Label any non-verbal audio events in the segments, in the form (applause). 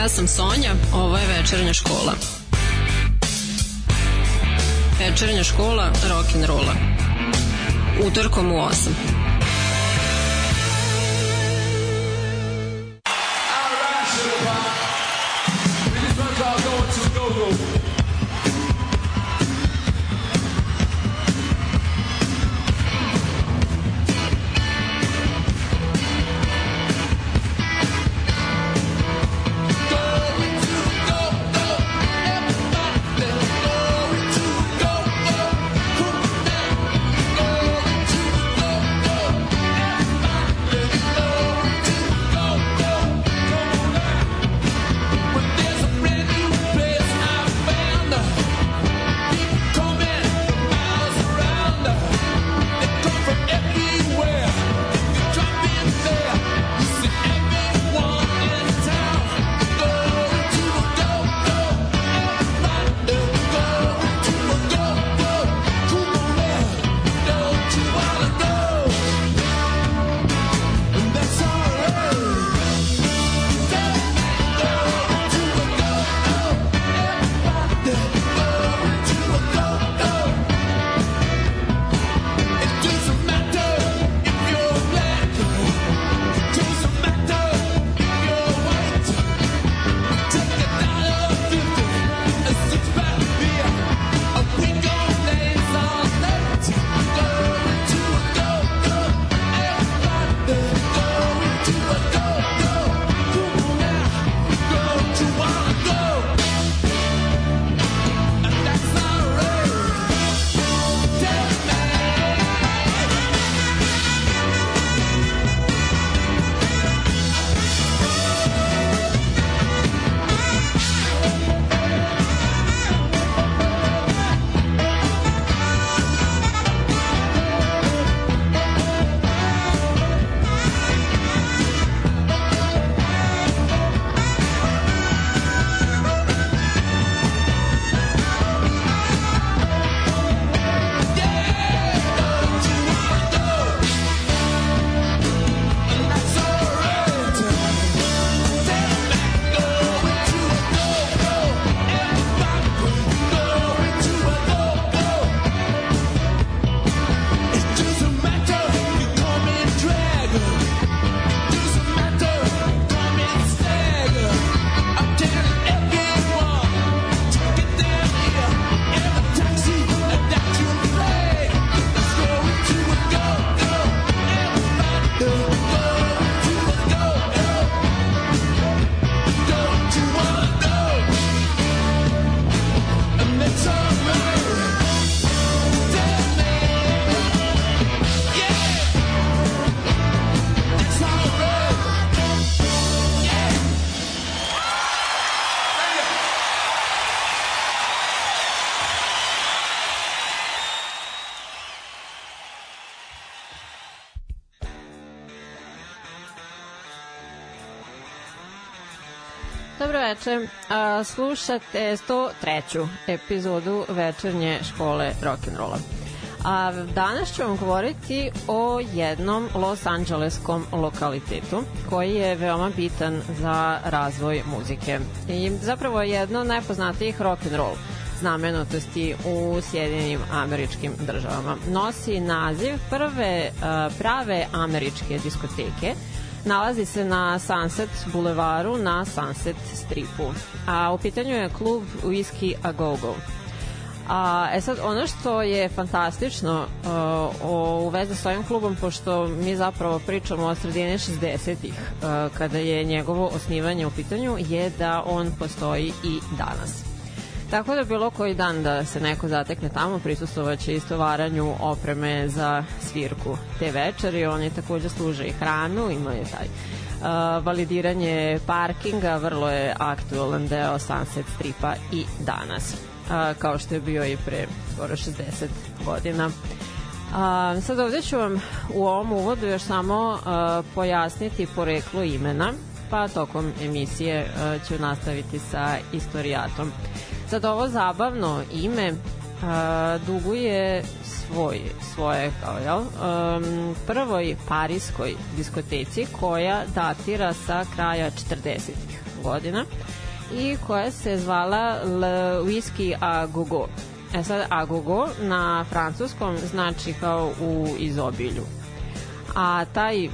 ja sam Sonja, ovo je večernja škola. Večernja škola rock'n'rolla. Utorkom u 8. veče. A, slušate 103. epizodu večernje škole rock'n'rolla. A danas ću vam govoriti o jednom Los Angeleskom lokalitetu koji je veoma bitan za razvoj muzike. I zapravo je jedno od najpoznatijih rock'n'roll znamenitosti u Sjedinim američkim državama. Nosi naziv prve prave američke diskoteke – Nalazi se na Sunset bulevaru na Sunset stripu. A u pitanju je klub Whisky A Go Go. A, e sad, ono što je fantastično e, o, u vezi s ovim klubom, pošto mi zapravo pričamo o sredini 60-ih, e, kada je njegovo osnivanje u pitanju, je da on postoji i danas. Tako da bilo koji dan da se neko zatekne tamo, prisustovaće isto varanju opreme za svirku te večeri. Oni takođe služe i hranu, imaju taj Uh, validiranje parkinga vrlo je aktualan deo Sunset Stripa i danas uh, kao što je bio i pre skoro 60 godina uh, sad ovde ću vam u ovom uvodu još samo a, uh, pojasniti poreklo imena pa tokom emisije a, uh, ću nastaviti sa istorijatom sad ovo zabavno ime a, duguje svoj, svoje kao, jel, um, prvoj parijskoj diskoteci koja datira sa kraja 40. godina i koja se zvala Le Whisky a Gogo. E sad, a Gogo na francuskom znači kao u izobilju. A taj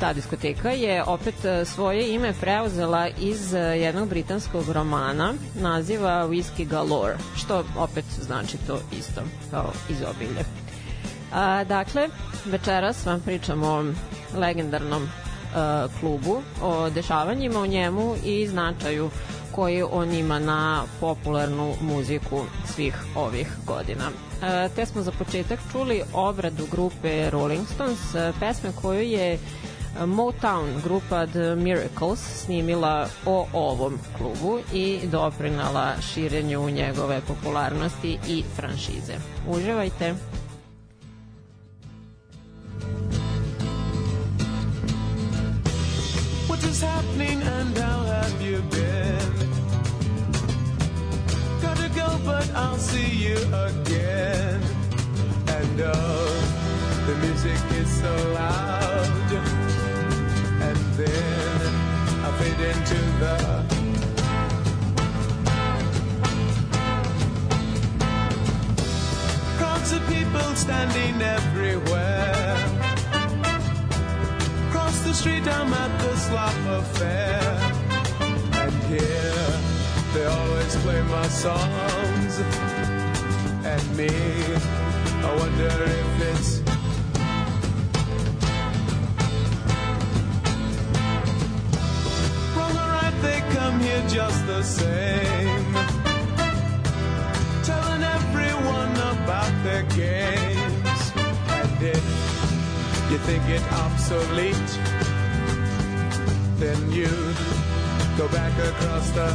ta diskoteka je opet e, svoje ime preuzela iz e, jednog britanskog romana naziva Whiskey Galore, što opet znači to isto kao izobilje. A, dakle, večeras vam pričamo o legendarnom e, klubu, o dešavanjima u njemu i značaju koji on ima na popularnu muziku svih ovih godina. E, te smo za početak čuli obradu grupe Rolling Stones, e, pesme koju je Motown grupa The Miracles snimila o ovom klubu i doprinala širenju njegove popularnosti i franšize. Uživajte! What is happening and how have you been? Gotta go but I'll see you again And oh, the music is so loud And then I fade into the crowds of people standing everywhere. Across the street, I'm at the Slopper Fair. And here they always play my songs. And me, I wonder if it's they come here just the same. Telling everyone about their games. And if you think it obsolete, then you go back across the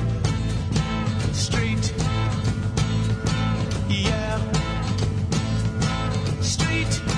street. Yeah. Street.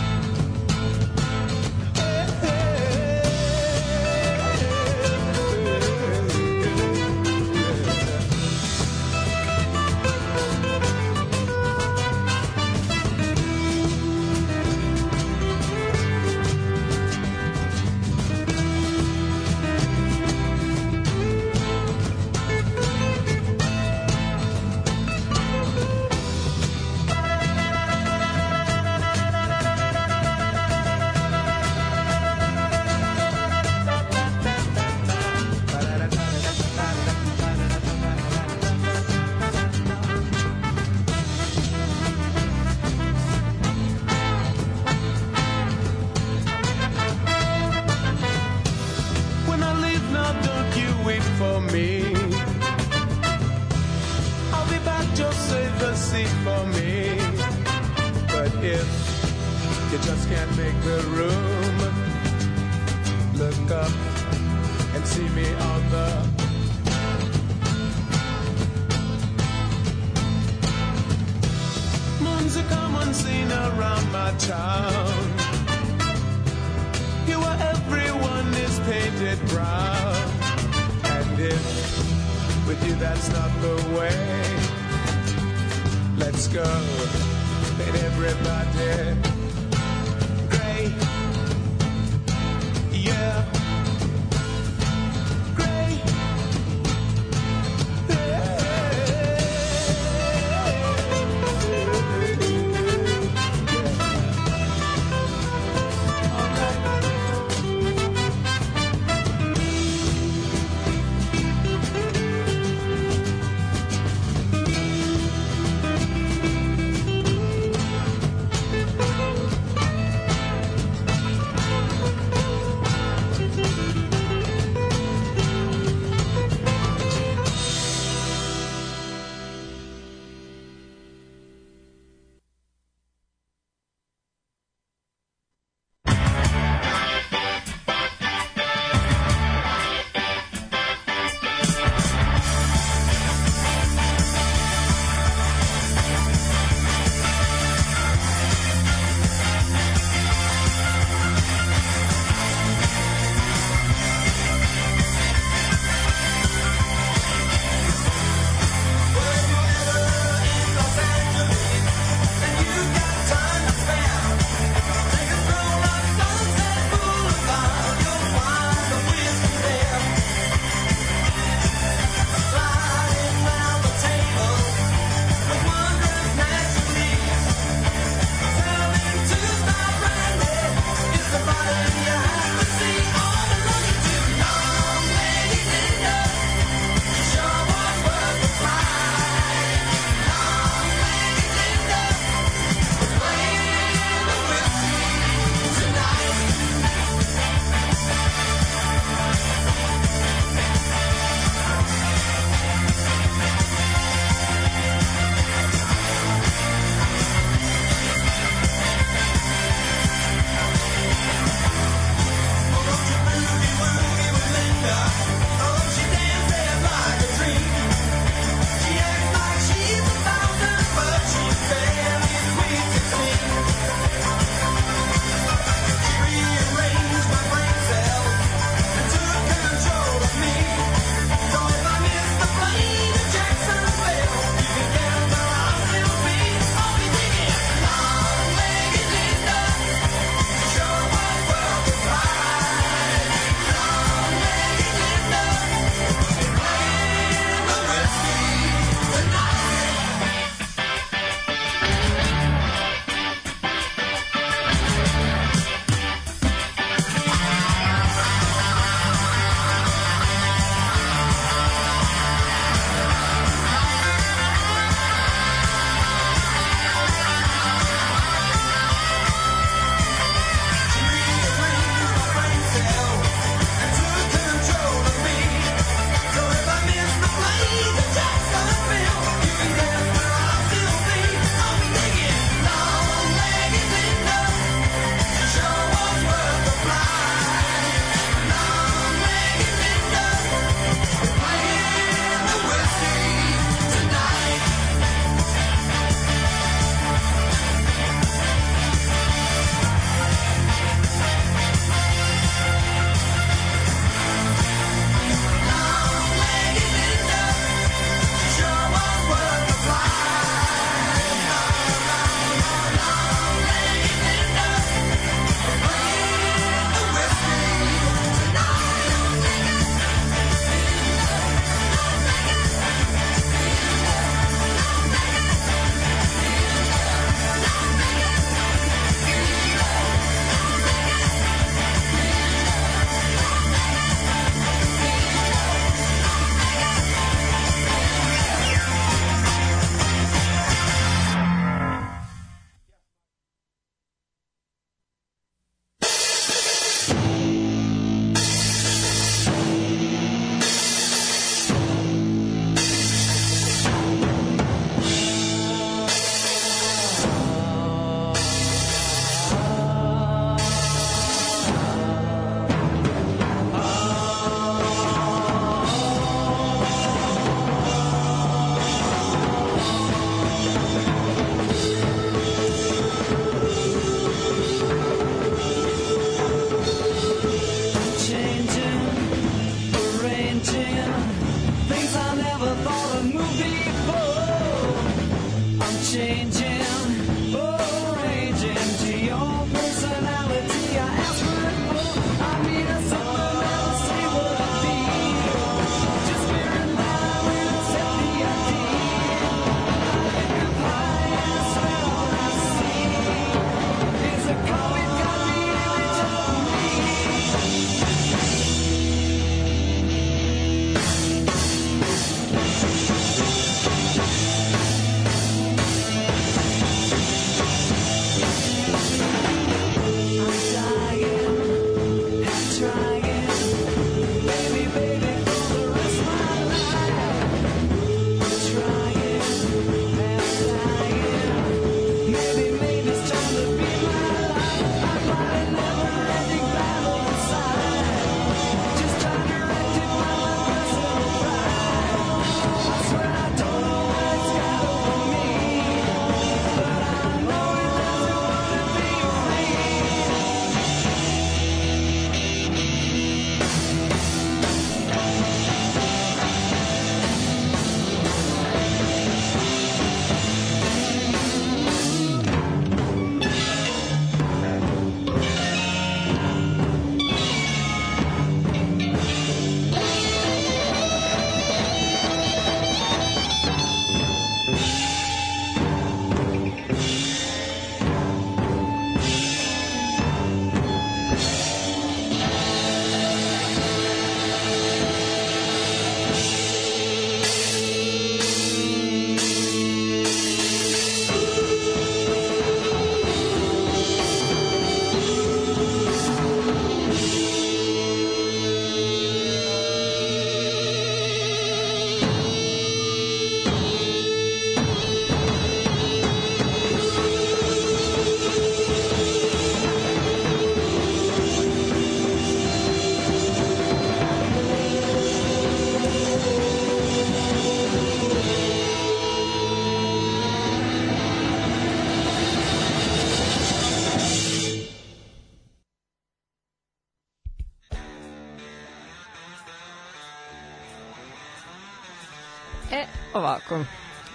ovako.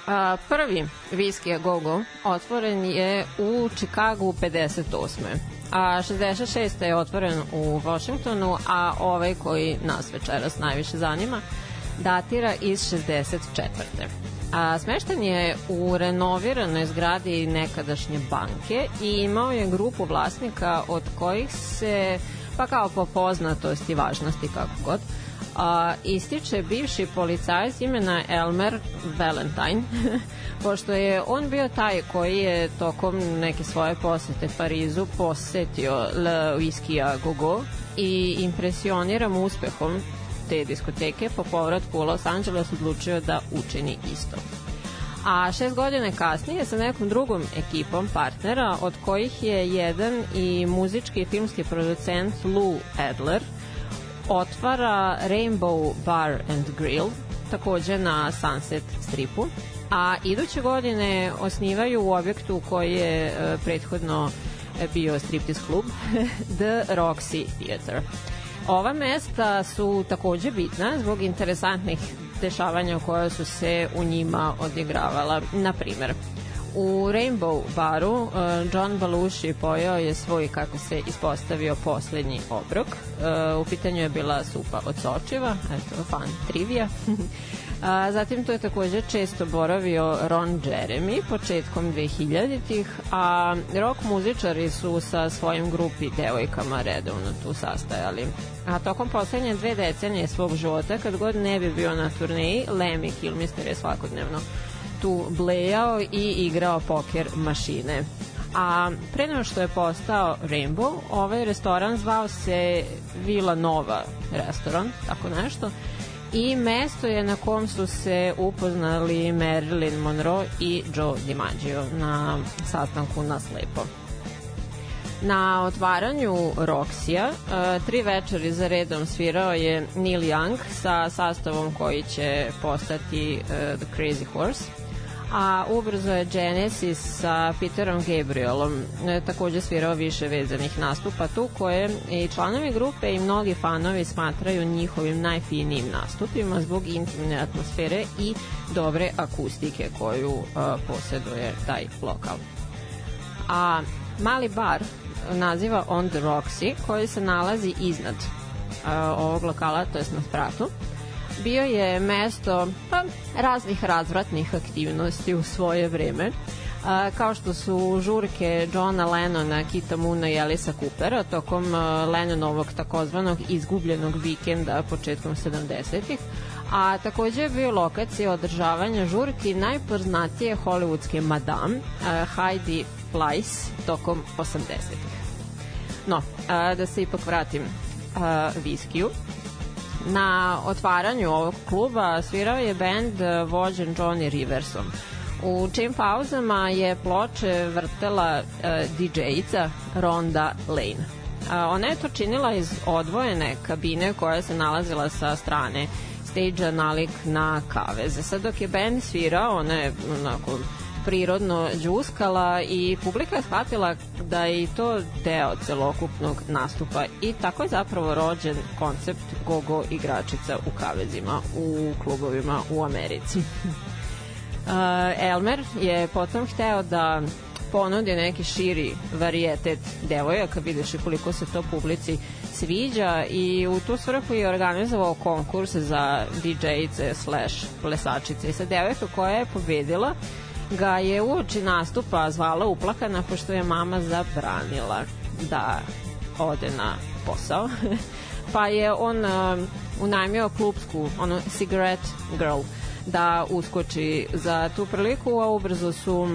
A, prvi viski Gogo otvoren je u Čikagu 58. A 66. je otvoren u Washingtonu, a ovaj koji nas večeras najviše zanima datira iz 64. A, smešten je u renoviranoj zgradi nekadašnje banke i imao je grupu vlasnika od kojih se, pa kao po poznatosti i važnosti kako god, a, ističe bivši policajac imena Elmer Valentine, (laughs) pošto je on bio taj koji je tokom neke svoje posete Parizu posetio Le Whisky a Gogo i impresioniram uspehom te diskoteke po povratku u Los Angeles odlučio da učini isto a šest godine kasnije sa nekom drugom ekipom partnera, od kojih je jedan i muzički i filmski producent Lou Adler – otvara Rainbow Bar and Grill, takođe na Sunset Stripu, a iduće godine osnivaju u objektu koji je e, prethodno e, bio striptease klub, (laughs) The Roxy Theater. Ova mesta su takođe bitna zbog interesantnih dešavanja koja su se u njima odigravala. Na primer, U Rainbow baru uh, John Belushi pojao je svoj, kako se ispostavio, poslednji obrok. Uh, u pitanju je bila supa od sočiva, eto, fan trivija. (laughs) A, zatim tu je takođe često boravio Ron Jeremy početkom 2000-ih, a rock muzičari su sa svojim grupi devojkama redovno tu sastajali. A tokom poslednje dve decenije svog života, kad god ne bi bio na turneji, Lemmy Kilmister je svakodnevno tu blejao i igrao poker mašine. A pre nego što je postao Rainbow, ovaj restoran zvao se Vila Nova restoran, tako nešto. I mesto je na kom su se upoznali Marilyn Monroe i Joe DiMaggio na sastanku na slepo. Na otvaranju Roxija e, tri večeri za redom svirao je Neil Young sa sastavom koji će postati e, The Crazy Horse a ubrzo je Genesis sa Peterom Gabrielom e, takođe svirao više vezanih nastupa tu koje i članovi grupe i mnogi fanovi smatraju njihovim najfinijim nastupima zbog intimne atmosfere i dobre akustike koju a, e, poseduje taj lokal. A mali bar naziva On the Roxy koji se nalazi iznad a, e, ovog lokala, to jest na spratu bio je mesto pa, raznih razvratnih aktivnosti u svoje vreme a, kao što su žurke Johna Lennona, Kita Muna i Elisa Coopera tokom a, Lennonovog takozvanog izgubljenog vikenda početkom 70-ih, a takođe je bio lokacija održavanja žurki najpoznatije hollywoodske madame Heidi Pleiss tokom 80-ih. No, a, da se ipak vratim a, viskiju. Na otvaranju ovog kluba svirao je bend e, vođen Johnny Riversom. U čim pauzama je ploče vrtela e, DJ-ica Ronda Lane. A, ona je to činila iz odvojene kabine koja se nalazila sa strane stage-a nalik na kaveze. Sad dok je band svirao, ona je onako prirodno džuskala i publika je shvatila da je i to deo celokupnog nastupa i tako je zapravo rođen koncept gogo igračica u kavezima u klubovima u Americi. (laughs) Uh, Elmer je potom hteo da ponudi neki širi varijetet devojaka, vidiš koliko se to publici sviđa i u tu svrhu je organizovao konkurs za DJ-ice slash plesačice i sa devojka koja je pobedila ga je uoči nastupa zvala uplakana pošto je mama zabranila da ode na posao. (laughs) pa je on uh, unajmio klubsku, ono, cigarette girl, da uskoči za tu priliku, a ubrzo su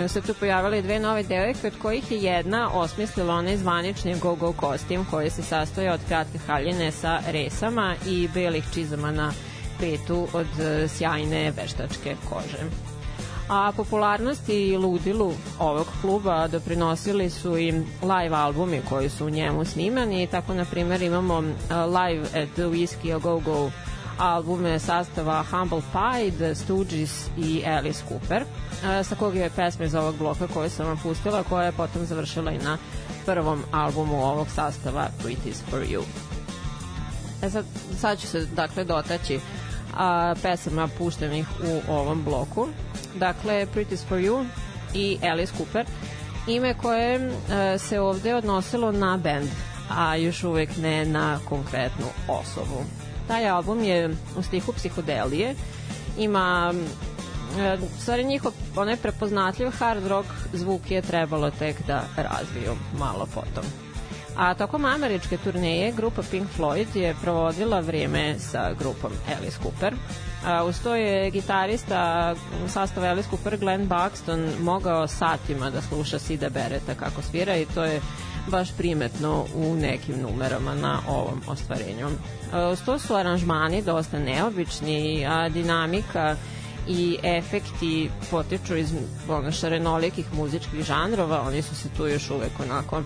e, se tu pojavile dve nove devojke od kojih je jedna osmislila onaj zvanični go-go kostim koji se sastoji od kratke haljine sa resama i belih čizama na petu od e, sjajne veštačke kože a popularnosti i ludilu ovog kluba doprinosili su i live albumi koji su u njemu snimani, tako na primjer imamo e, Live at the Whiskey a Go Go albume sastava Humble Pie, The Stooges i Alice Cooper, e, sa kog je pesma iz ovog bloka koju sam vam pustila, koja je potom završila i na prvom albumu ovog sastava It For You. E sad, sad ću se dakle dotaći a, pesama puštenih u ovom bloku. Dakle, Pretty's for You i Alice Cooper. Ime koje a, e, se ovde odnosilo na band, a još uvek ne na konkretnu osobu. Taj album je u stihu psihodelije, ima e, u stvari njihov onaj prepoznatljiv hard rock zvuk je trebalo tek da razviju malo potom. A tokom američke turneje grupa Pink Floyd je provodila vreme sa grupom Alice Cooper. A, uz to je gitarista sastava Alice Cooper Glenn Buxton mogao satima da sluša Sida Bereta kako svira i to je baš primetno u nekim numerama na ovom ostvarenju. Uz to su aranžmani dosta neobični, a dinamika i efekti potiču iz ono, šarenolikih muzičkih žanrova, oni su se tu još uvek onako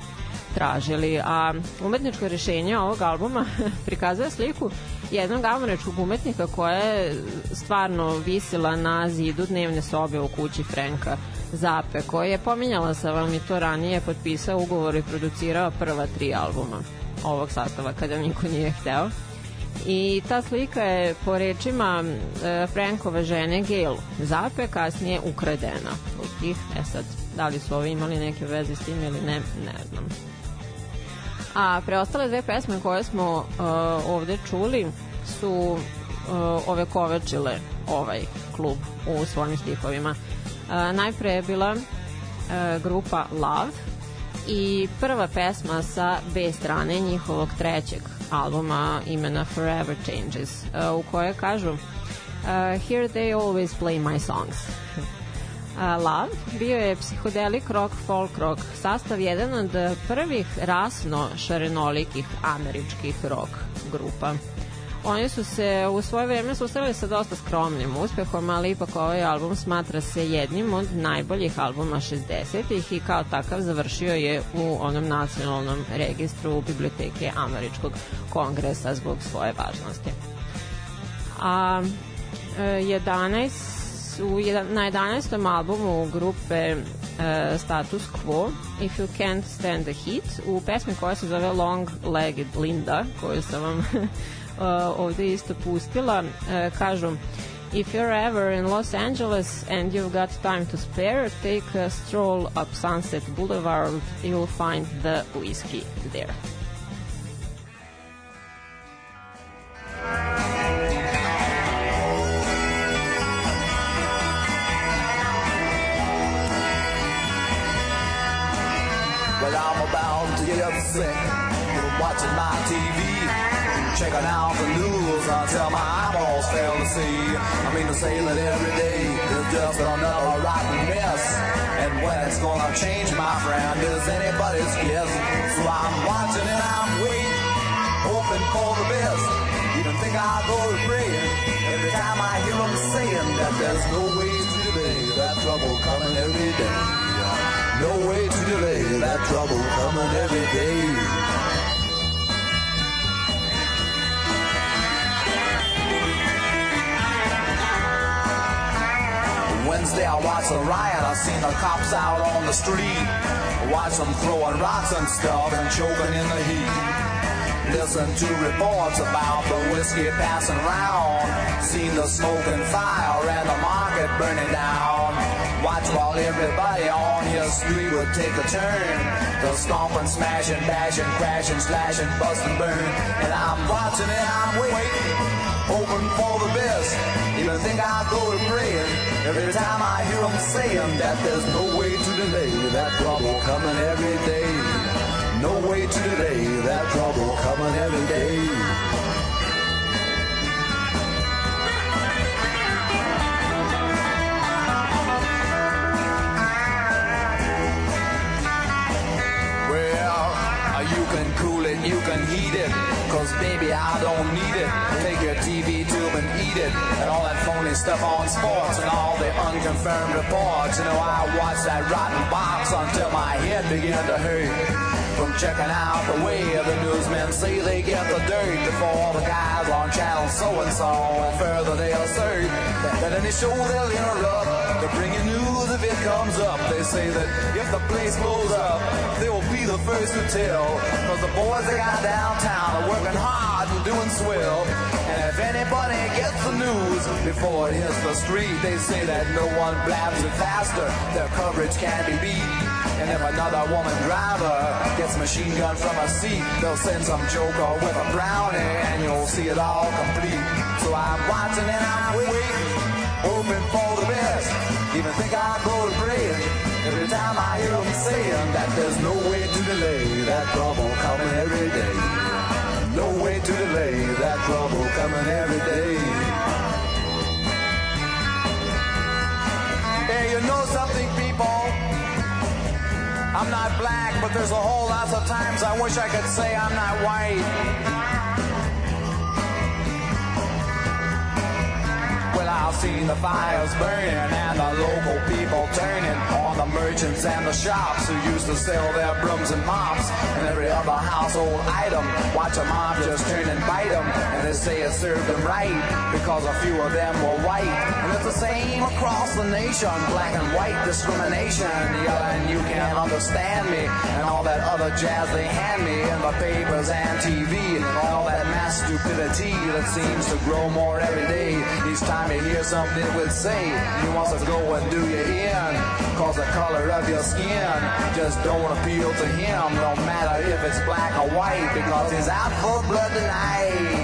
tražili. A umetničko rešenje ovog albuma (laughs) prikazuje sliku jednog amonečkog umetnika koja je stvarno visila na zidu dnevne sobe u kući Frenka Zape, koji je, pominjala sa vam i to ranije, potpisao ugovor i producirao prva tri albuma ovog sastava kada niko nije hteo. I ta slika je po rečima e, Frankove žene Gail Zape kasnije ukradena od tih. E sad, da li su ovi imali neke veze s tim ili ne, ne znam. A preostale dve pesme koje smo uh, ovde čuli su uh, ove kovečile ovaj klub u svojim stihovima. Uh, najpre je bila uh, grupa Love i prva pesma sa B strane njihovog trećeg albuma imena Forever Changes uh, u kojoj kažu uh, Here they always play my songs. Love bio je psihodelik rock folk rock sastav jedan od prvih rasno šarenolikih američkih rock grupa. Oni su se u svoje vreme susreli sa dosta skromnim uspehom, ali ipak ovaj album smatra se jednim od najboljih albuma 60-ih i kao takav završio je u onom nacionalnom registru biblioteke Američkog kongresa zbog svoje važnosti. A 11 e, u jedan, na 11. albumu grupe uh, Status Quo If You Can't Stand The Heat u pesmi koja se zove Long Legged Linda koju sam vam uh, (laughs) e, ovde isto pustila uh, kažu If you're ever in Los Angeles and you've got time to spare, take a stroll up Sunset Boulevard. You'll find the whiskey there. But I'm about to get upset from watching my TV. Checking out the news until my eyeballs fail to see. I mean to say that every day is just another rotten mess. And when it's gonna change, my friend, is anybody's guess. So I'm watching and I'm waiting, hoping for the best. Even think I'll go to praying every time I hear them saying that there's no way to delay that trouble coming every day. No way to delay that trouble coming every day. Wednesday I watched a riot, I seen the cops out on the street. Watch them throwing rocks and stuff and choking in the heat. Listen to reports about the whiskey passing round. Seen the smoke and fire and the market burning down. Watch while everybody on your street will take a turn. They'll stomp and smash and bash and crash and slash and bust and burn. And I'm watching and I'm waiting, hoping for the best. Even think i go to praying every time I hear them saying that there's no way to delay that trouble coming every day. No way to delay that trouble coming every day. cause baby I don't need it. Take your TV tube and eat it. And all that phony stuff on sports and all the unconfirmed reports. You know, I watch that rotten box until my head began to hurt from checking out the way the newsmen say they get the dirt before the guys on channel so and so. And further, they assert that any show they'll interrupt to bring you news if it comes up. They say that if the place blows up, they will the first to tell. Cause the boys that got downtown are working hard and doing swell. And if anybody gets the news before it hits the street, they say that no one blabs it faster. Their coverage can not be beat. And if another woman driver gets machine gun from a seat, they'll send some joker with a brownie and you'll see it all complete. So I'm watching and I'm waiting, hoping for the best. Even think i go to praying every time I hear them saying that there's no that trouble coming every day. No way to delay that trouble coming every day. Hey, you know something, people? I'm not black, but there's a whole lot of times I wish I could say I'm not white. Seen the fires burning and the local people turning on the merchants and the shops who used to sell their brooms and mops and every other household item. Watch a mob just turn and bite them, and they say it served them right because a few of them were white. And it's the same across the nation, black and white discrimination. Yeah, and you can't understand me and all that other jazz they hand me in the papers and TV and all that stupidity that seems to grow more every day. Each time you hear something we'll say, you want to go and do your in. Cause the color of your skin just don't appeal to him, no matter if it's black or white, because he's out for blood tonight.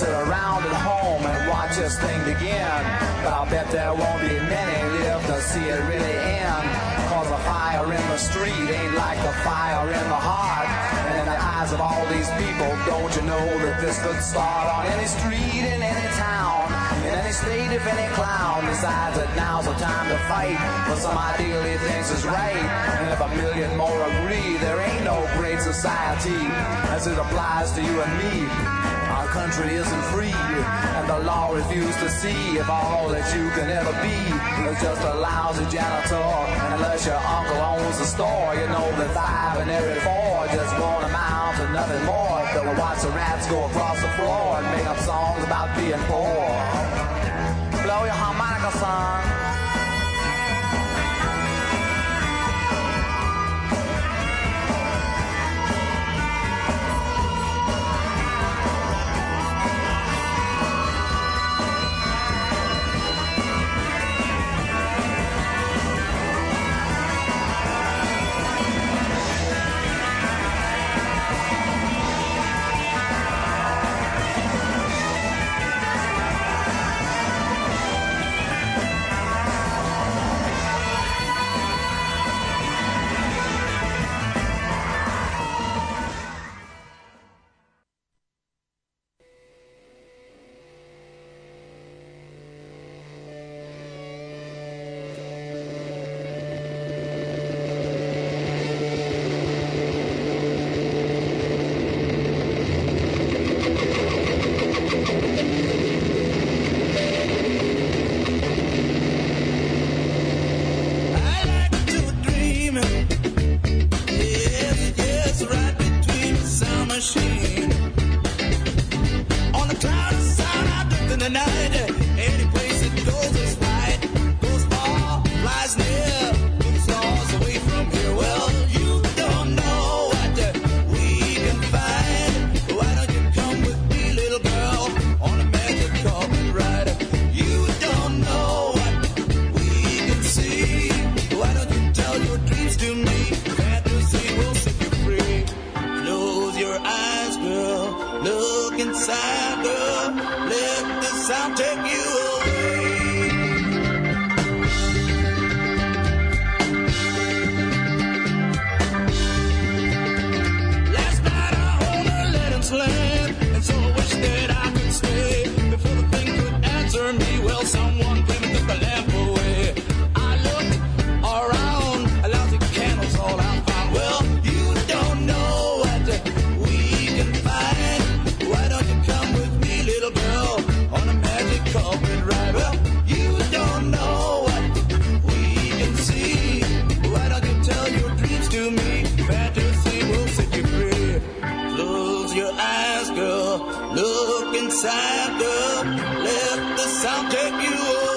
sit around at home and watch this thing begin. But I'll bet there won't be many live to see it really end. Cause a fire in the street ain't like a fire in the heart. And in the eyes of all these people, don't you know that this could start on any street in any town? In any state, if any clown decides that now's the time to fight for some ideal he thinks is right. And if a million more agree, there ain't no great society as it applies to you and me. Our country isn't free, and the law refuses to see if all that you can ever be is just a lousy janitor. And unless your uncle owns a store, you know that five and every four just going not amount to nothing more. But we watch the rats go across the floor and make up songs about being poor. Blow your harmonica, son. eyes, girl. Look inside, girl. Let the sound take you away.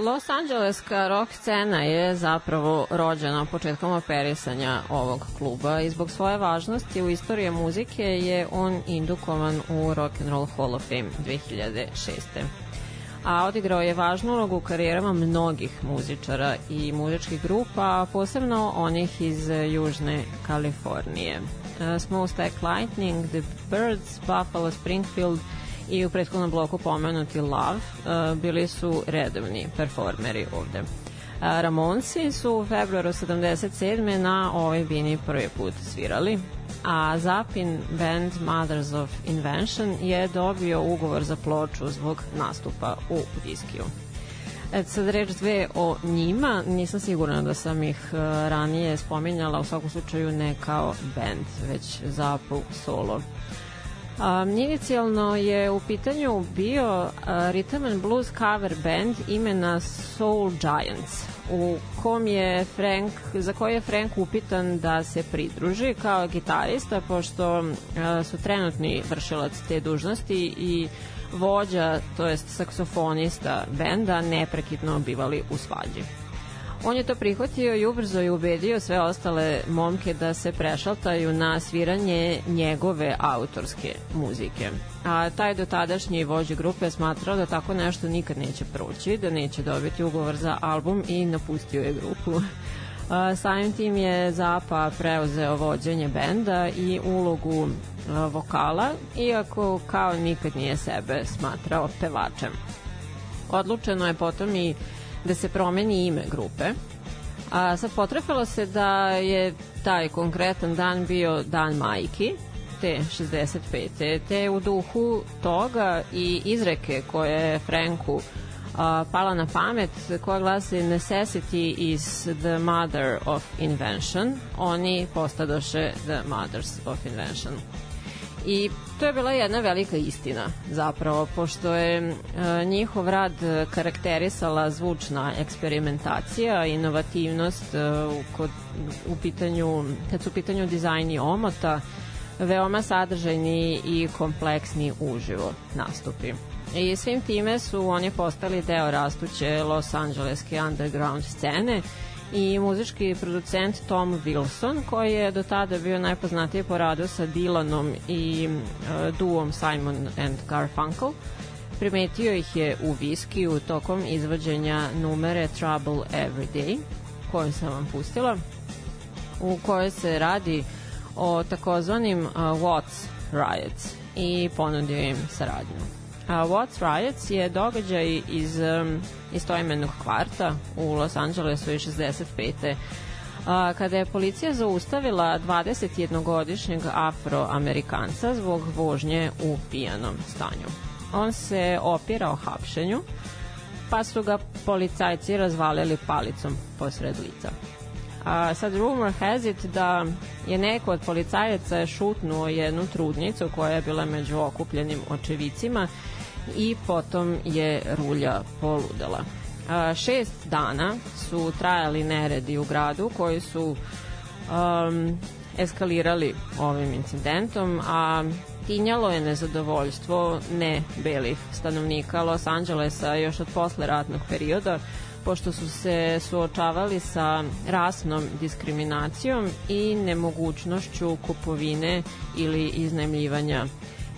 Los Angeleska rock scena je zapravo rođena početkom operisanja ovog kluba i zbog svoje važnosti u istoriji muzike je on indukovan u Rock and Roll Hall of Fame 2006 a odigrao je važnu ulogu u karijerama mnogih muzičara i muzičkih grupa, posebno onih iz Južne Kalifornije. E, Smooth Stack Lightning, The Birds, Buffalo Springfield – i u prethodnom bloku pomenuti Love e, bili su redovni performeri ovde. E, Ramonsi su u februaru 77. na ovoj bini prvi put svirali, a Zapin band Mothers of Invention je dobio ugovor za ploču zbog nastupa u Diskiju. E, sad reč dve o njima, nisam sigurna da sam ih e, ranije spominjala, u svakom slučaju ne kao band, već za solo Um, inicijalno je u pitanju bio uh, rhythm and blues cover band imena Soul Giants u kom je Frank, za koji je Frank upitan da se pridruži kao gitarista pošto uh, su trenutni vršilac te dužnosti i vođa, to jest saksofonista benda, neprekidno bivali u svađi. On je to prihvatio i ubrzo je ubedio sve ostale momke da se prešaltaju na sviranje njegove autorske muzike. A taj dotadašnji vođe grupe je smatrao da tako nešto nikad neće proći, da neće dobiti ugovor za album i napustio je grupu. (laughs) Samim tim je Zapa preuzeo vođenje benda i ulogu vokala, iako kao nikad nije sebe smatrao pevačem. Odlučeno je potom i da se promeni ime grupe. A sad potrefalo se da je taj konkretan dan bio dan majki, te 65. te u duhu toga i izreke koje je Franku a, pala na pamet koja glasi necessity is the mother of invention oni postadoše the mothers of invention i to je bila jedna velika istina zapravo, pošto je e, njihov rad e, karakterisala zvučna eksperimentacija, inovativnost e, kod, u pitanju, kad su u pitanju dizajni omota, veoma sadržajni i kompleksni uživo nastupi. I svim time su oni postali deo rastuće Los Angeleske underground scene, i muzički producent Tom Wilson, koji je do tada bio najpoznatiji po radu sa Dylanom i e, duom Simon and Garfunkel. Primetio ih je u viskiju tokom izvođenja numere Trouble Every Day, koju sam vam pustila, u kojoj se radi o takozvanim uh, Watts Riots i ponudio im saradnju. What's Riots je događaj iz um, istoimenog kvarta u Los Angelesu iz 65 a, kada je policija zaustavila 21-godišnjeg afroamerikanca zbog vožnje u pijanom stanju. On se opirao hapšenju, pa su ga policajci razvalili palicom posred lica. A, sad rumor has it da je neko od policajaca šutnuo jednu trudnicu koja je bila među okupljenim očevicima i potom je rulja poludela. A, šest dana su trajali neredi u gradu koji su um, eskalirali ovim incidentom, a tinjalo je nezadovoljstvo ne belih stanovnika Los Angelesa još od posle ratnog perioda, pošto su se suočavali sa rasnom diskriminacijom i nemogućnošću kupovine ili iznajmljivanja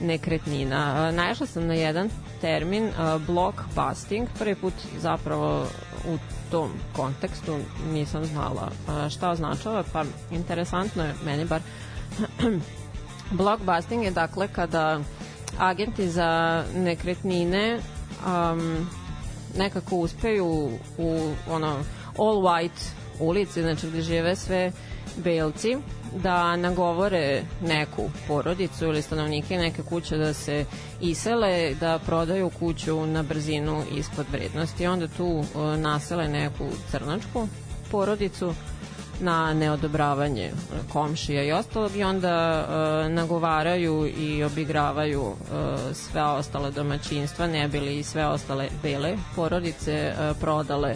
nekretnina. Našla sam na jedan termin blockbusting, prvi put zapravo u tom kontekstu nisam znala šta označava, pa interesantno je meni bar (clears throat) blockbusting je dakle kada agenti za nekretnine um, nekako uspeju u ono all white ulici, znači gde žive sve uh, belci da nagovore neku porodicu ili stanovnike neke kuće da se isele, da prodaju kuću na brzinu ispod vrednosti. Onda tu e, nasele neku crnačku porodicu na neodobravanje komšija i ostalog i onda e, nagovaraju i obigravaju e, sve ostale domaćinstva, ne bili i sve ostale bele porodice e, prodale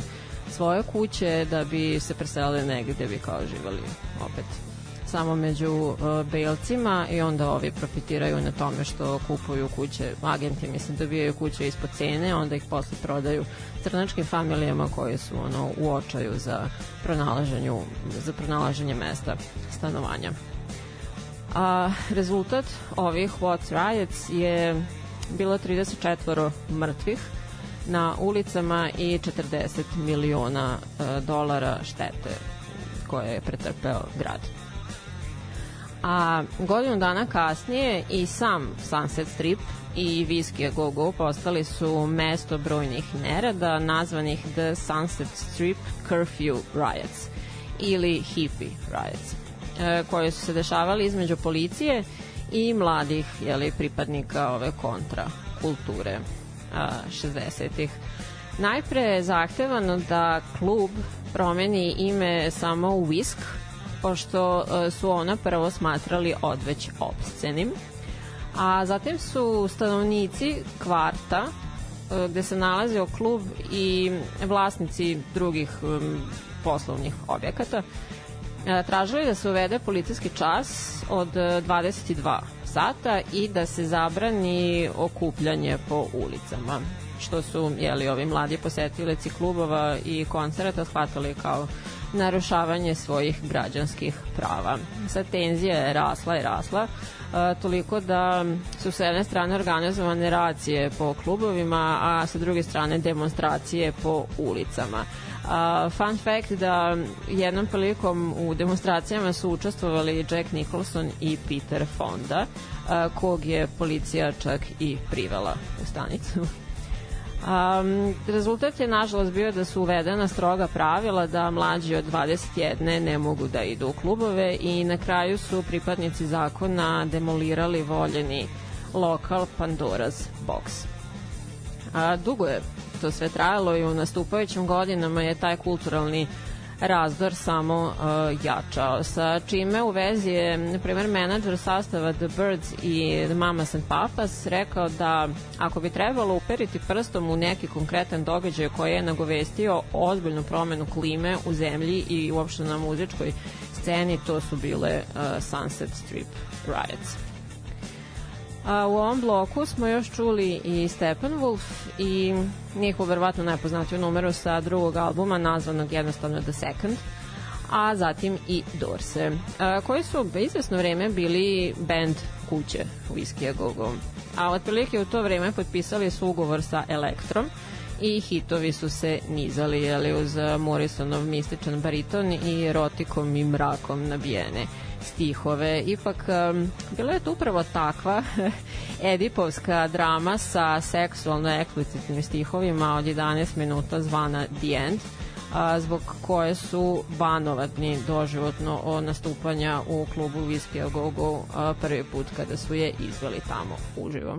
svoje kuće da bi se preselili negde bi kao živali opet samo među uh, belcima i onda ovi profitiraju na tome što kupuju kuće, agenti mislim dobijaju kuće ispod cene, onda ih posle prodaju crnačkim familijama koje su ono u očaju za pronalaženju za pronalaženje mesta stanovanja. A rezultat ovih What's Riots je bilo 34 mrtvih, na ulicama i 40 miliona e, dolara štete koje je pretrpeo grad. A godinu dana kasnije i sam Sunset Strip i Whiskey Go Go postali su mesto brojnih nereda nazvanih The Sunset Strip Curfew Riots ili Hippie Riots e, koje su se dešavali između policije i mladih jeli, pripadnika ove kontra kulture. 60-ih. Najpre je zahtevano da klub promeni ime samo u Whisk, pošto e, su ona prvo smatrali odveć obscenim. A zatim su stanovnici kvarta e, gde se nalazio klub i vlasnici drugih e, poslovnih objekata tražili da se uvede policijski čas od 22 sata i da se zabrani okupljanje po ulicama što su jeli, ovi mladi posetilici klubova i koncerata shvatali kao narušavanje svojih građanskih prava. Sa tenzija je rasla i rasla, a, e, toliko da su s jedne strane organizovane racije po klubovima, a sa druge strane demonstracije po ulicama. Uh, fun fact da jednom prilikom u demonstracijama su učestvovali Jack Nicholson i Peter Fonda, uh, kog je policija čak i privela u stanicu. Um, rezultat je nažalost bio da su uvedena stroga pravila da mlađi od 21 ne mogu da idu u klubove i na kraju su pripadnici zakona demolirali voljeni lokal Pandora's Box. A, dugo je to sve trajalo i u nastupajućim godinama je taj kulturalni razdor samo uh, jačao, sa čime u vezi je na primer menadžer sastava The Birds i The Mamas and Papas rekao da ako bi trebalo uperiti prstom u neki konkretan događaj koji je nagovestio ozbiljnu promenu klime u zemlji i uopšte na muzičkoj sceni, to su bile uh, Sunset Strip Riots. A, u ovom bloku smo još čuli i Steppenwolf i njihov verovatno najpoznatiju numeru sa drugog albuma nazvanog jednostavno The Second a zatim i Dorse, a, koji su izvesno vreme bili band kuće Whiskey a Go Go. A otprilike u to vreme potpisali su ugovor sa Elektrom i hitovi su se nizali jeli, uz Morrisonov mističan bariton i erotikom i mrakom nabijene stihove. Ipak, bila je to upravo takva (laughs) edipovska drama sa seksualno eksplicitnim stihovima od 11 minuta zvana The End, zbog koje su banovatni doživotno od nastupanja u klubu Whiskey Go Go a, prvi put kada su je izveli tamo uživo.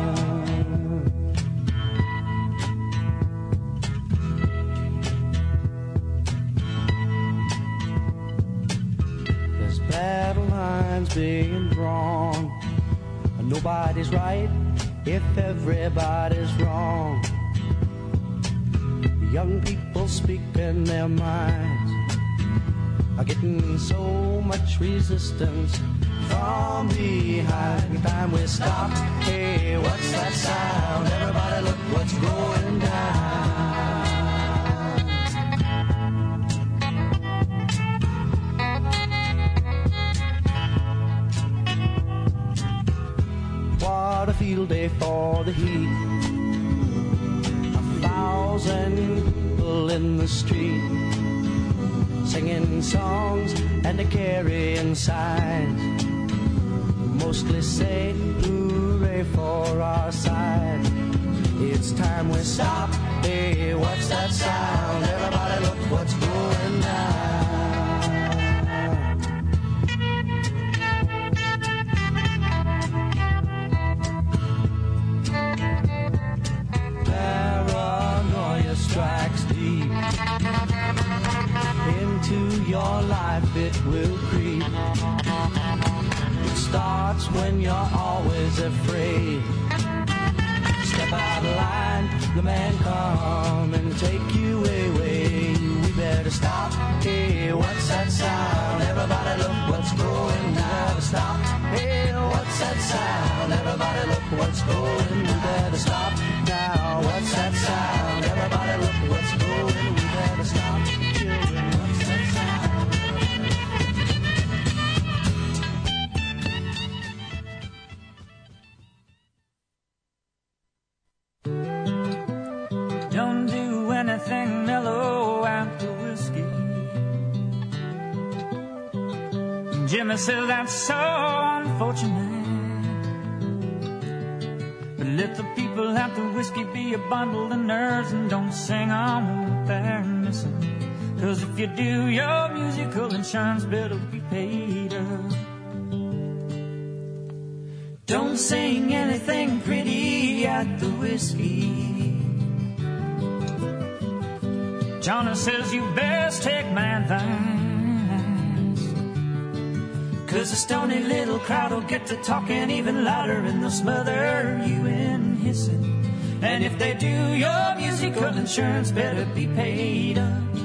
battle lines being drawn. Nobody's right if everybody's wrong. Young people speak in their minds are getting so much resistance from behind. Time we stop. Hey, what's that sound? Everybody, look what's going down. for the heat. A thousand people in the street singing songs and a carrying signs. Mostly say hooray for our side. It's time we stop. Hey, what's that sound? it will creep. It starts when you're always afraid. Step out of line, the man come and take you away. We better stop. Hey, what's that sound? Everybody look what's going down. Stop. Hey, what's that sound? Everybody look what's going. We better stop now. What's that sound? better be paid up. Don't sing anything pretty at the whiskey. Johnny says you best take my advice. Cause a stony little crowd will get to talking even louder and they'll smother you in hissing. And if they do, your musical insurance better be paid up.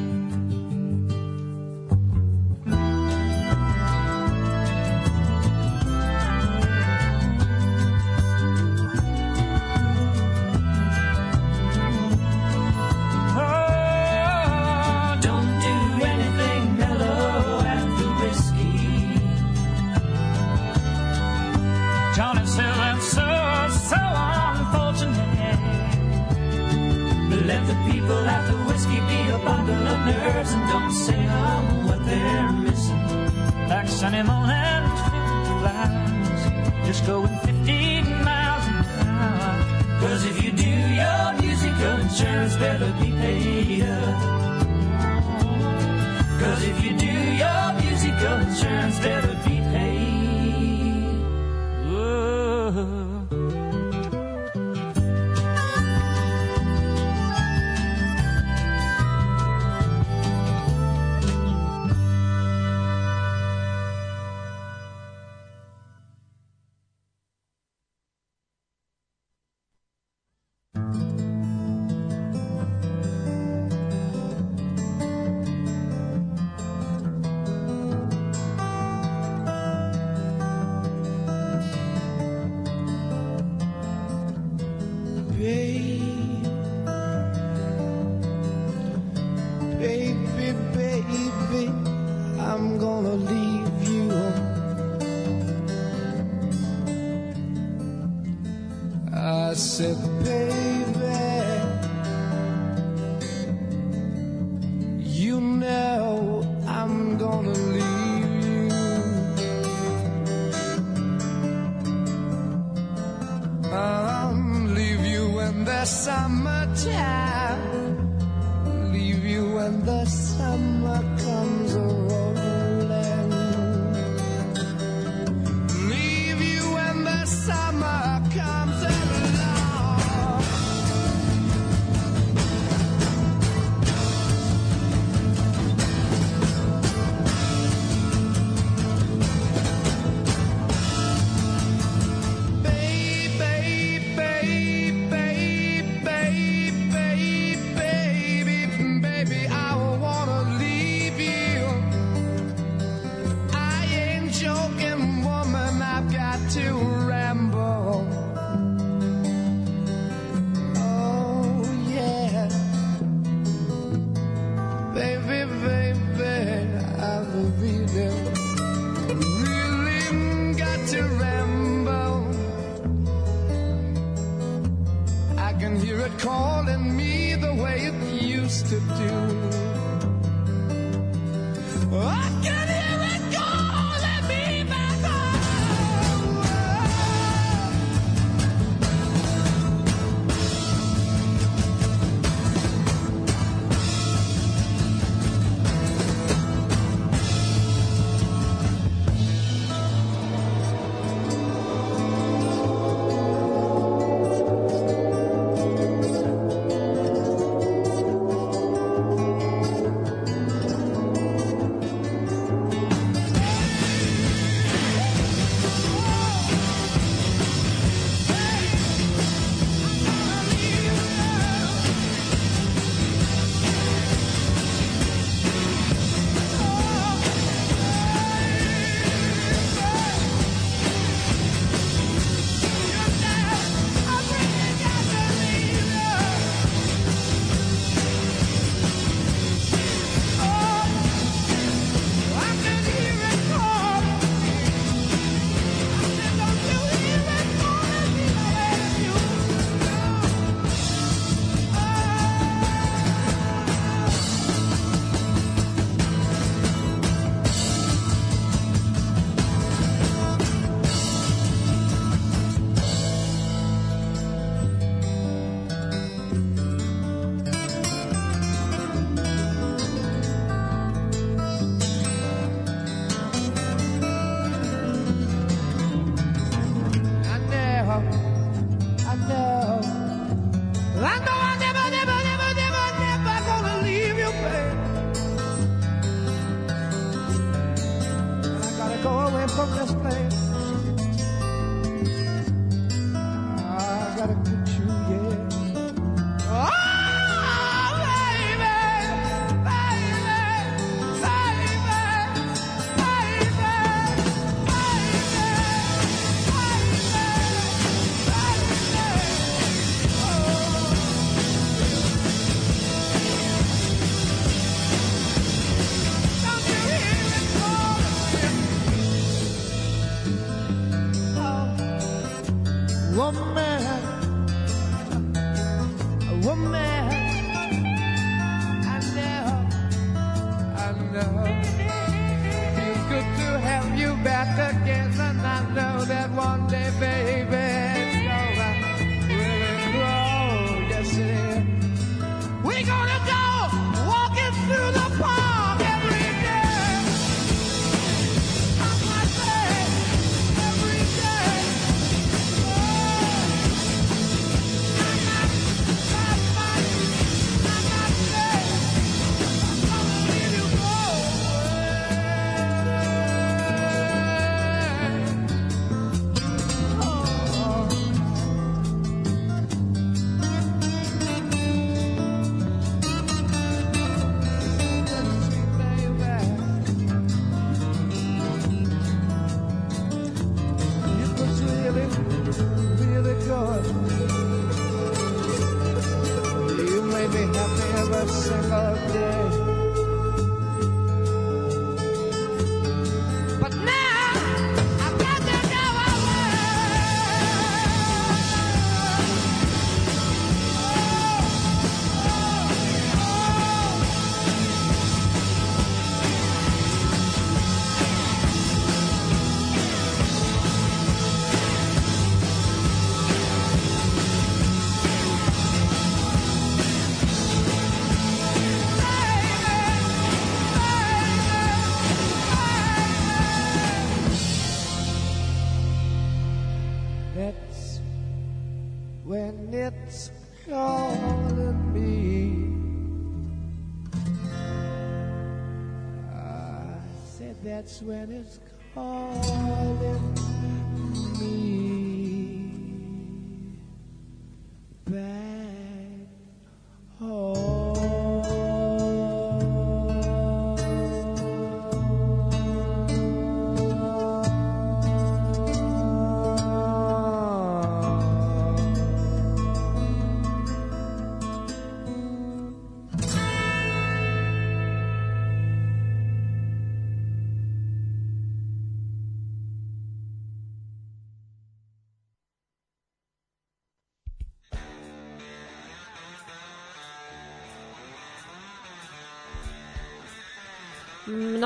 sweater.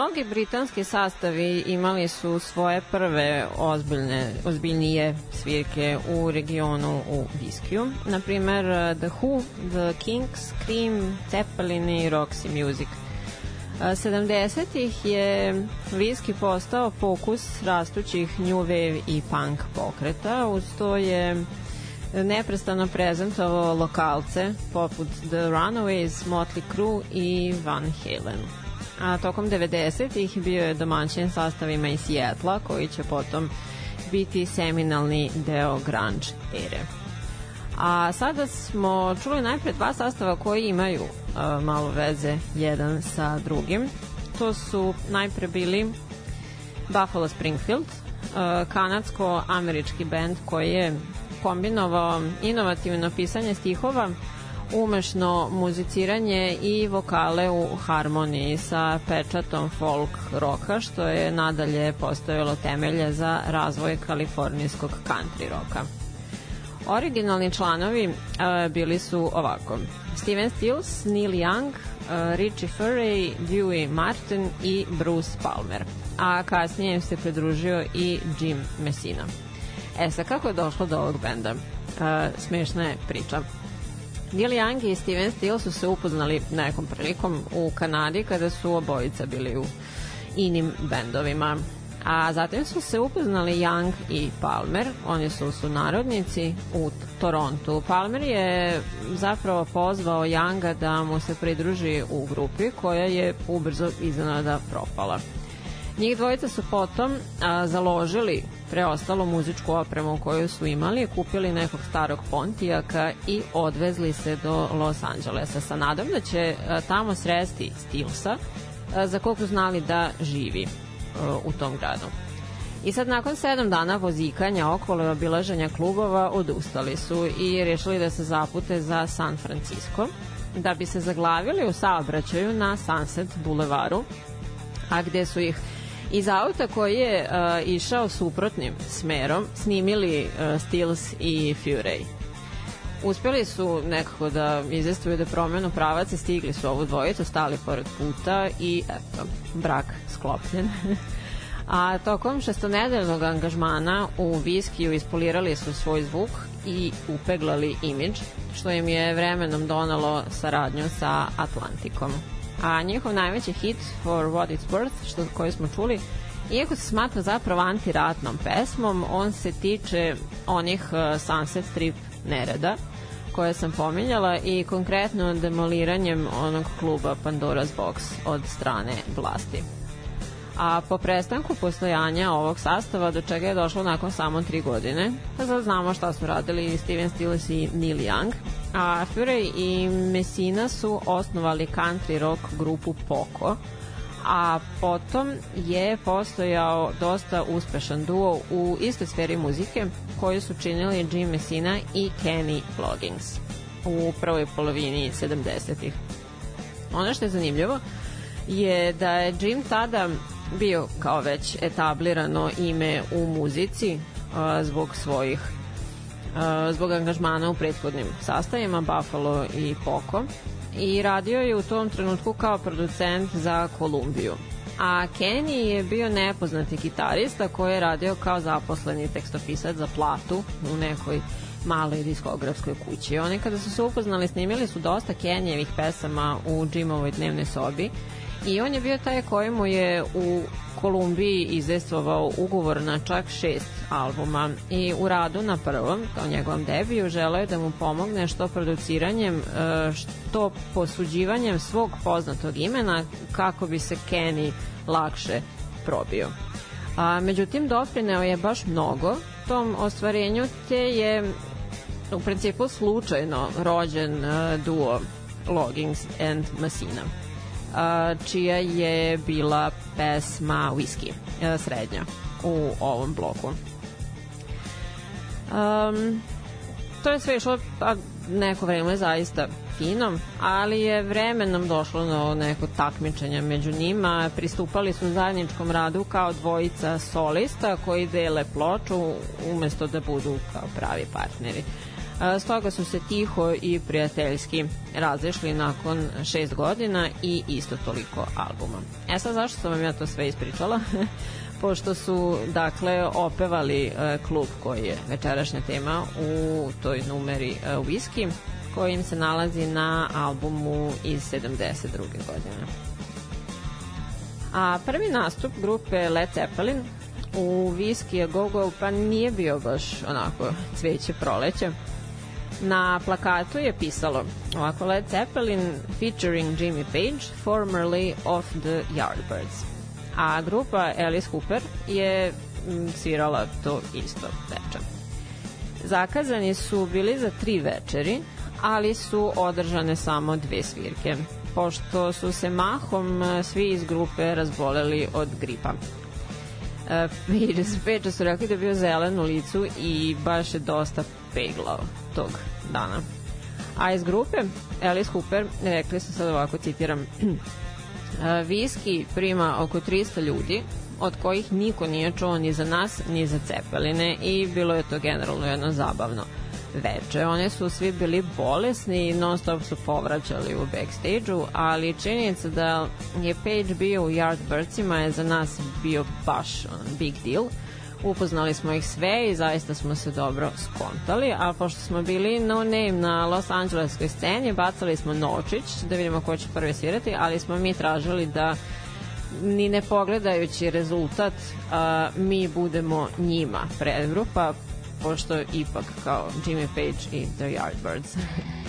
mnogi britanski sastavi imali su svoje prve ozbiljne, ozbiljnije svirke u regionu u Viskiju. Naprimer, uh, The Who, The Kings, Cream, Zeppelin i Roxy Music. 70-ih uh, je viski postao fokus rastućih new wave i punk pokreta, uz to je neprestano prezentovao lokalce poput The Runaways, Motley Crue i Van Halen a tokom 90-ih bio je domaćin sastavima iz Sjetla koji će potom biti seminalni deo grunge ere. A sada smo čuli najpre dva sastava koji imaju uh, malo veze jedan sa drugim. To su najpre bili Buffalo Springfield, kanadsko-američki bend koji je kombinovao inovativno pisanje stihova umešno muziciranje i vokale u harmoniji sa pečatom folk roka, što je nadalje postavilo temelje za razvoj kalifornijskog country roka. Originalni članovi uh, bili su ovako Steven Stills, Neil Young, uh, Richie Furay, Dewey Martin i Bruce Palmer, a kasnije im se pridružio i Jim Messina. E sad, kako je došlo do ovog benda? Uh, smešna je priča. Gilly Young i Steven Steele su se upoznali nekom prilikom u Kanadi kada su obojica bili u inim bendovima. A zatim su se upoznali Young i Palmer, oni su sunarodnici u Torontu. Palmer je zapravo pozvao Younga da mu se pridruži u grupi koja je ubrzo iznenada propala. Njih dvojica su potom a, založili preostalo muzičku opremu koju su imali, kupili nekog starog Pontijaka i odvezli se do Los Angelesa sa nadom da će e, tamo sresti Stilsa, e, za kog su znali da živi e, u tom gradu. I sad nakon sedam dana vozikanja okolo i obilaženja klubova odustali su i rešili da se zapute za San Francisco da bi se zaglavili u saobraćaju na Sunset Bulevaru, a gde su ih iz auta koji je uh, išao suprotnim smerom snimili uh, Stills i Fury. Uspeli su nekako da izvestuju da promenu pravaca, stigli su ovu dvojicu, stali pored puta i eto, brak sklopljen. (laughs) A tokom šestonedeljnog angažmana u Viskiju ispolirali su svoj zvuk i upeglali imidž, što im je vremenom donalo saradnju sa Atlantikom a njihov najveći hit For What It's Worth, što, koju smo čuli, iako se smatra zapravo antiratnom pesmom, on se tiče onih uh, Sunset Strip nereda koje sam pominjala i konkretno demoliranjem onog kluba Pandora's Box od strane vlasti a po prestanku postojanja ovog sastava do čega je došlo nakon samo tri godine. Pa sad znamo šta su radili Steven Stiles i Neil Young. A Fury i Messina su osnovali country rock grupu Poco, a potom je postojao dosta uspešan duo u istoj sferi muzike koji su činili Jim Messina i Kenny Loggins u prvoj polovini 70-ih. Ono što je zanimljivo je da je Jim tada bio kao već etablirano ime u muzici a, zbog svojih a, zbog angažmana u prethodnim sastavima Buffalo i Poco i radio je u tom trenutku kao producent za Kolumbiju. A Kenny je bio nepoznati gitarista koji je radio kao zaposleni tekstopisac za platu u nekoj maloj diskografskoj kući. Oni kada su se upoznali snimili su dosta Kenijevih pesama u Jimovoj dnevnoj sobi I on je bio taj kojemu je u Kolumbiji izdestvovao ugovor na čak šest albuma i u radu na prvom, kao njegovom debiju, želeo je da mu pomogne što produciranjem, e, što posuđivanjem svog poznatog imena kako bi se Kenny lakše probio. A, međutim, doprineo je baš mnogo tom ostvarenju, te je u principu slučajno rođen e, duo Loggins and Massina čija je bila pesma Whisky, e, srednja u ovom bloku. Um, to je sve išlo neko vreme zaista fino, ali je vremenom došlo do neko takmičenja među njima. Pristupali su zajedničkom radu kao dvojica solista koji dele ploču umesto da budu kao pravi partneri. Uh, Stoga su se tiho i prijateljski razišli nakon šest godina i isto toliko albuma. E sad zašto sam vam ja to sve ispričala? (laughs) pošto su dakle opevali e, klub koji je večerašnja tema u toj numeri Whisky e, kojim se nalazi na albumu iz 72. godine. A prvi nastup grupe Led Zeppelin u Whisky je Go Go pa nije bio baš onako cveće proleća Na plakatu je pisalo ovako Led Zeppelin featuring Jimmy Page, formerly of the Yardbirds. A grupa Alice Cooper je mm, svirala to isto večer. Zakazani su bili za tri večeri, ali su održane samo dve svirke, pošto su se mahom e, svi iz grupe razboleli od gripa. Page (laughs) su rekli da je bio zelen u licu i baš je dosta pegla tog dana. A iz grupe Alice Cooper rekli su sad ovako, citiram, (clears throat) Viski prima oko 300 ljudi, od kojih niko nije čuo ni za nas, ni za cepeline i bilo je to generalno jedno zabavno veče. Oni su svi bili bolesni i non stop su povraćali u backstage-u, ali činjenica da je Page bio u Yardbirdsima je za nas bio baš on, big deal. Uh, upoznali smo ih sve i zaista smo se dobro skontali, a pošto smo bili no name na Los Angeleskoj sceni, bacali smo nočić da vidimo ko će prvi svirati, ali smo mi tražili da ni ne pogledajući rezultat a, mi budemo njima predgrupa, pošto ipak kao Jimmy Page i The Yardbirds. (laughs)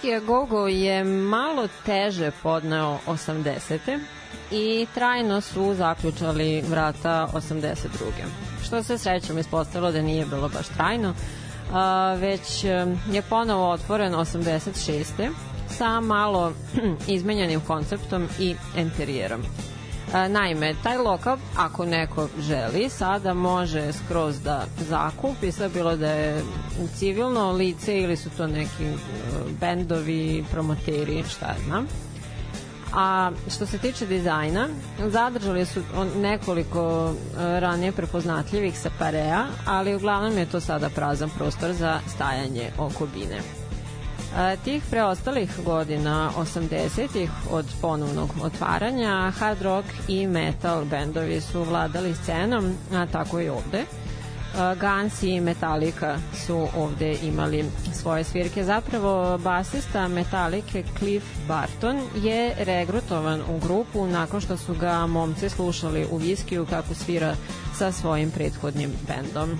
Francuski Gogo je malo teže podneo 80. i trajno su zaključali vrata 82. Što se srećom ispostavilo da nije bilo baš trajno, već je ponovo otvoren 86. sa malo (clears throat) izmenjenim konceptom i enterijerom. E, naime, taj lokal, ako neko želi, sada može skroz da zakupi, sve bilo da je civilno lice ili su to neki e, bendovi, promoteri, šta znam. A što se tiče dizajna, zadržali su nekoliko e, ranije prepoznatljivih sa parea, ali uglavnom je to sada prazan prostor za stajanje oko bine. Tih preostalih godina 80-ih od ponovnog otvaranja hard rock i metal bendovi su vladali scenom, a tako i ovde. Guns i Metallica su ovde imali svoje svirke. Zapravo, basista Metallica Cliff Barton je regrutovan u grupu nakon što su ga momci slušali u viskiju kako svira sa svojim prethodnim bendom.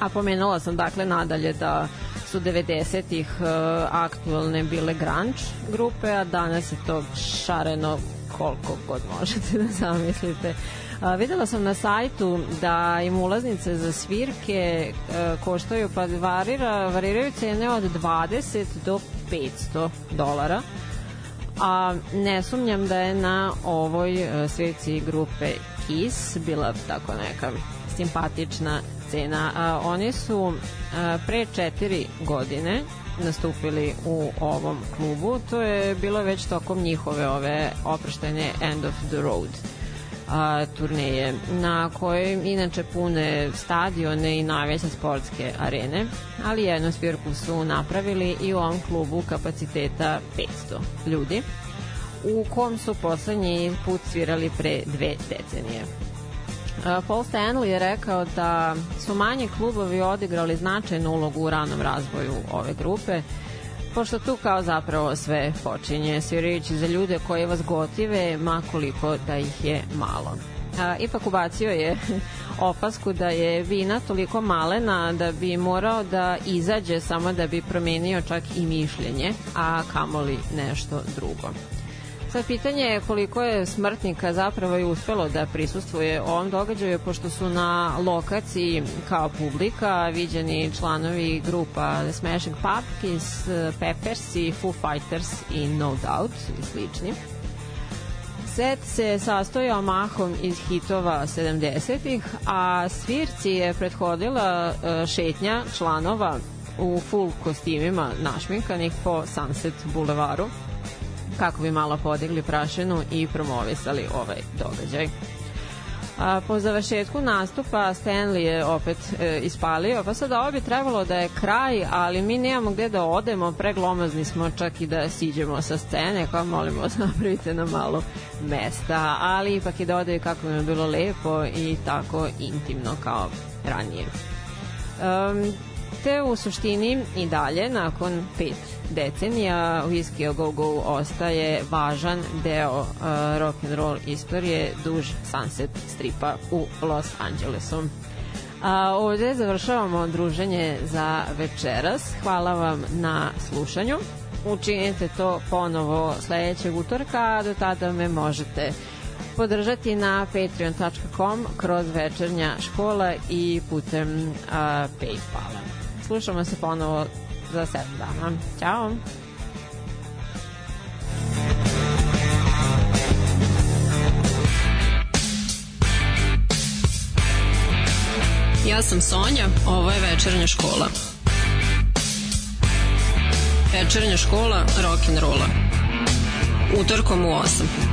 A pomenula sam dakle nadalje da su 90-ih e, aktualne bile grunge grupe, a danas je to šareno koliko god možete da zamislite. A, videla sam na sajtu da im ulaznice za svirke a, e, koštaju pa varira, variraju cene od 20 do 500 dolara a ne sumnjam da je na ovoj e, svirci grupe Kiss bila tako neka simpatična scena. A, oni su a, pre četiri godine nastupili u ovom klubu. To je bilo već tokom njihove ove oproštene End of the Road a, turneje, na kojoj inače pune stadione i najveće sportske arene, ali jednu svirku su napravili i u ovom klubu kapaciteta 500 ljudi, u kom su poslednji put svirali pre dve decenije. Paul Stanley je rekao da su manji klubovi odigrali značajnu ulogu u ranom razvoju ove grupe, pošto tu kao zapravo sve počinje, svirajući za ljude koje vas gotive, makoliko da ih je malo. A, ipak ubacio je (laughs) opasku da je vina toliko malena da bi morao da izađe samo da bi promenio čak i mišljenje, a kamoli nešto drugo. Sad pitanje je koliko je smrtnika zapravo i uspelo da prisustvuje ovom događaju, pošto su na lokaciji kao publika viđeni članovi grupa The Smashing Pumpkins, Peppers i Foo Fighters i No Doubt i slični. Set se sastojao mahom iz hitova 70-ih, a svirci je prethodila e, šetnja članova u full kostimima našminkanih po Sunset bulevaru kako bi malo podigli prašinu i promovisali ovaj događaj. A, po završetku nastupa Stanley je opet e, ispalio, pa sad ovo bi trebalo da je kraj, ali mi nemamo gde da odemo, preglomazni smo čak i da siđemo sa scene, pa molimo vas (laughs) napravite na malo mesta, ali ipak je dodaju da kako mi je bilo lepo i tako intimno kao ranije. Um, te u suštini i dalje, nakon pet decenija Whiskey a Go Go ostaje važan deo uh, rock and roll istorije duž Sunset stripa u Los Angelesu. A ovde završavamo druženje za večeras. Hvala vam na slušanju. Učinite to ponovo sledećeg utorka, a do tada me možete podržati na patreon.com kroz večernja škola i putem a, Paypala. Slušamo se ponovo za 7 dana. Ćao! Ja sam Sonja, ovo je večernja škola. Večernja škola rock'n'rolla. Utorkom u 8.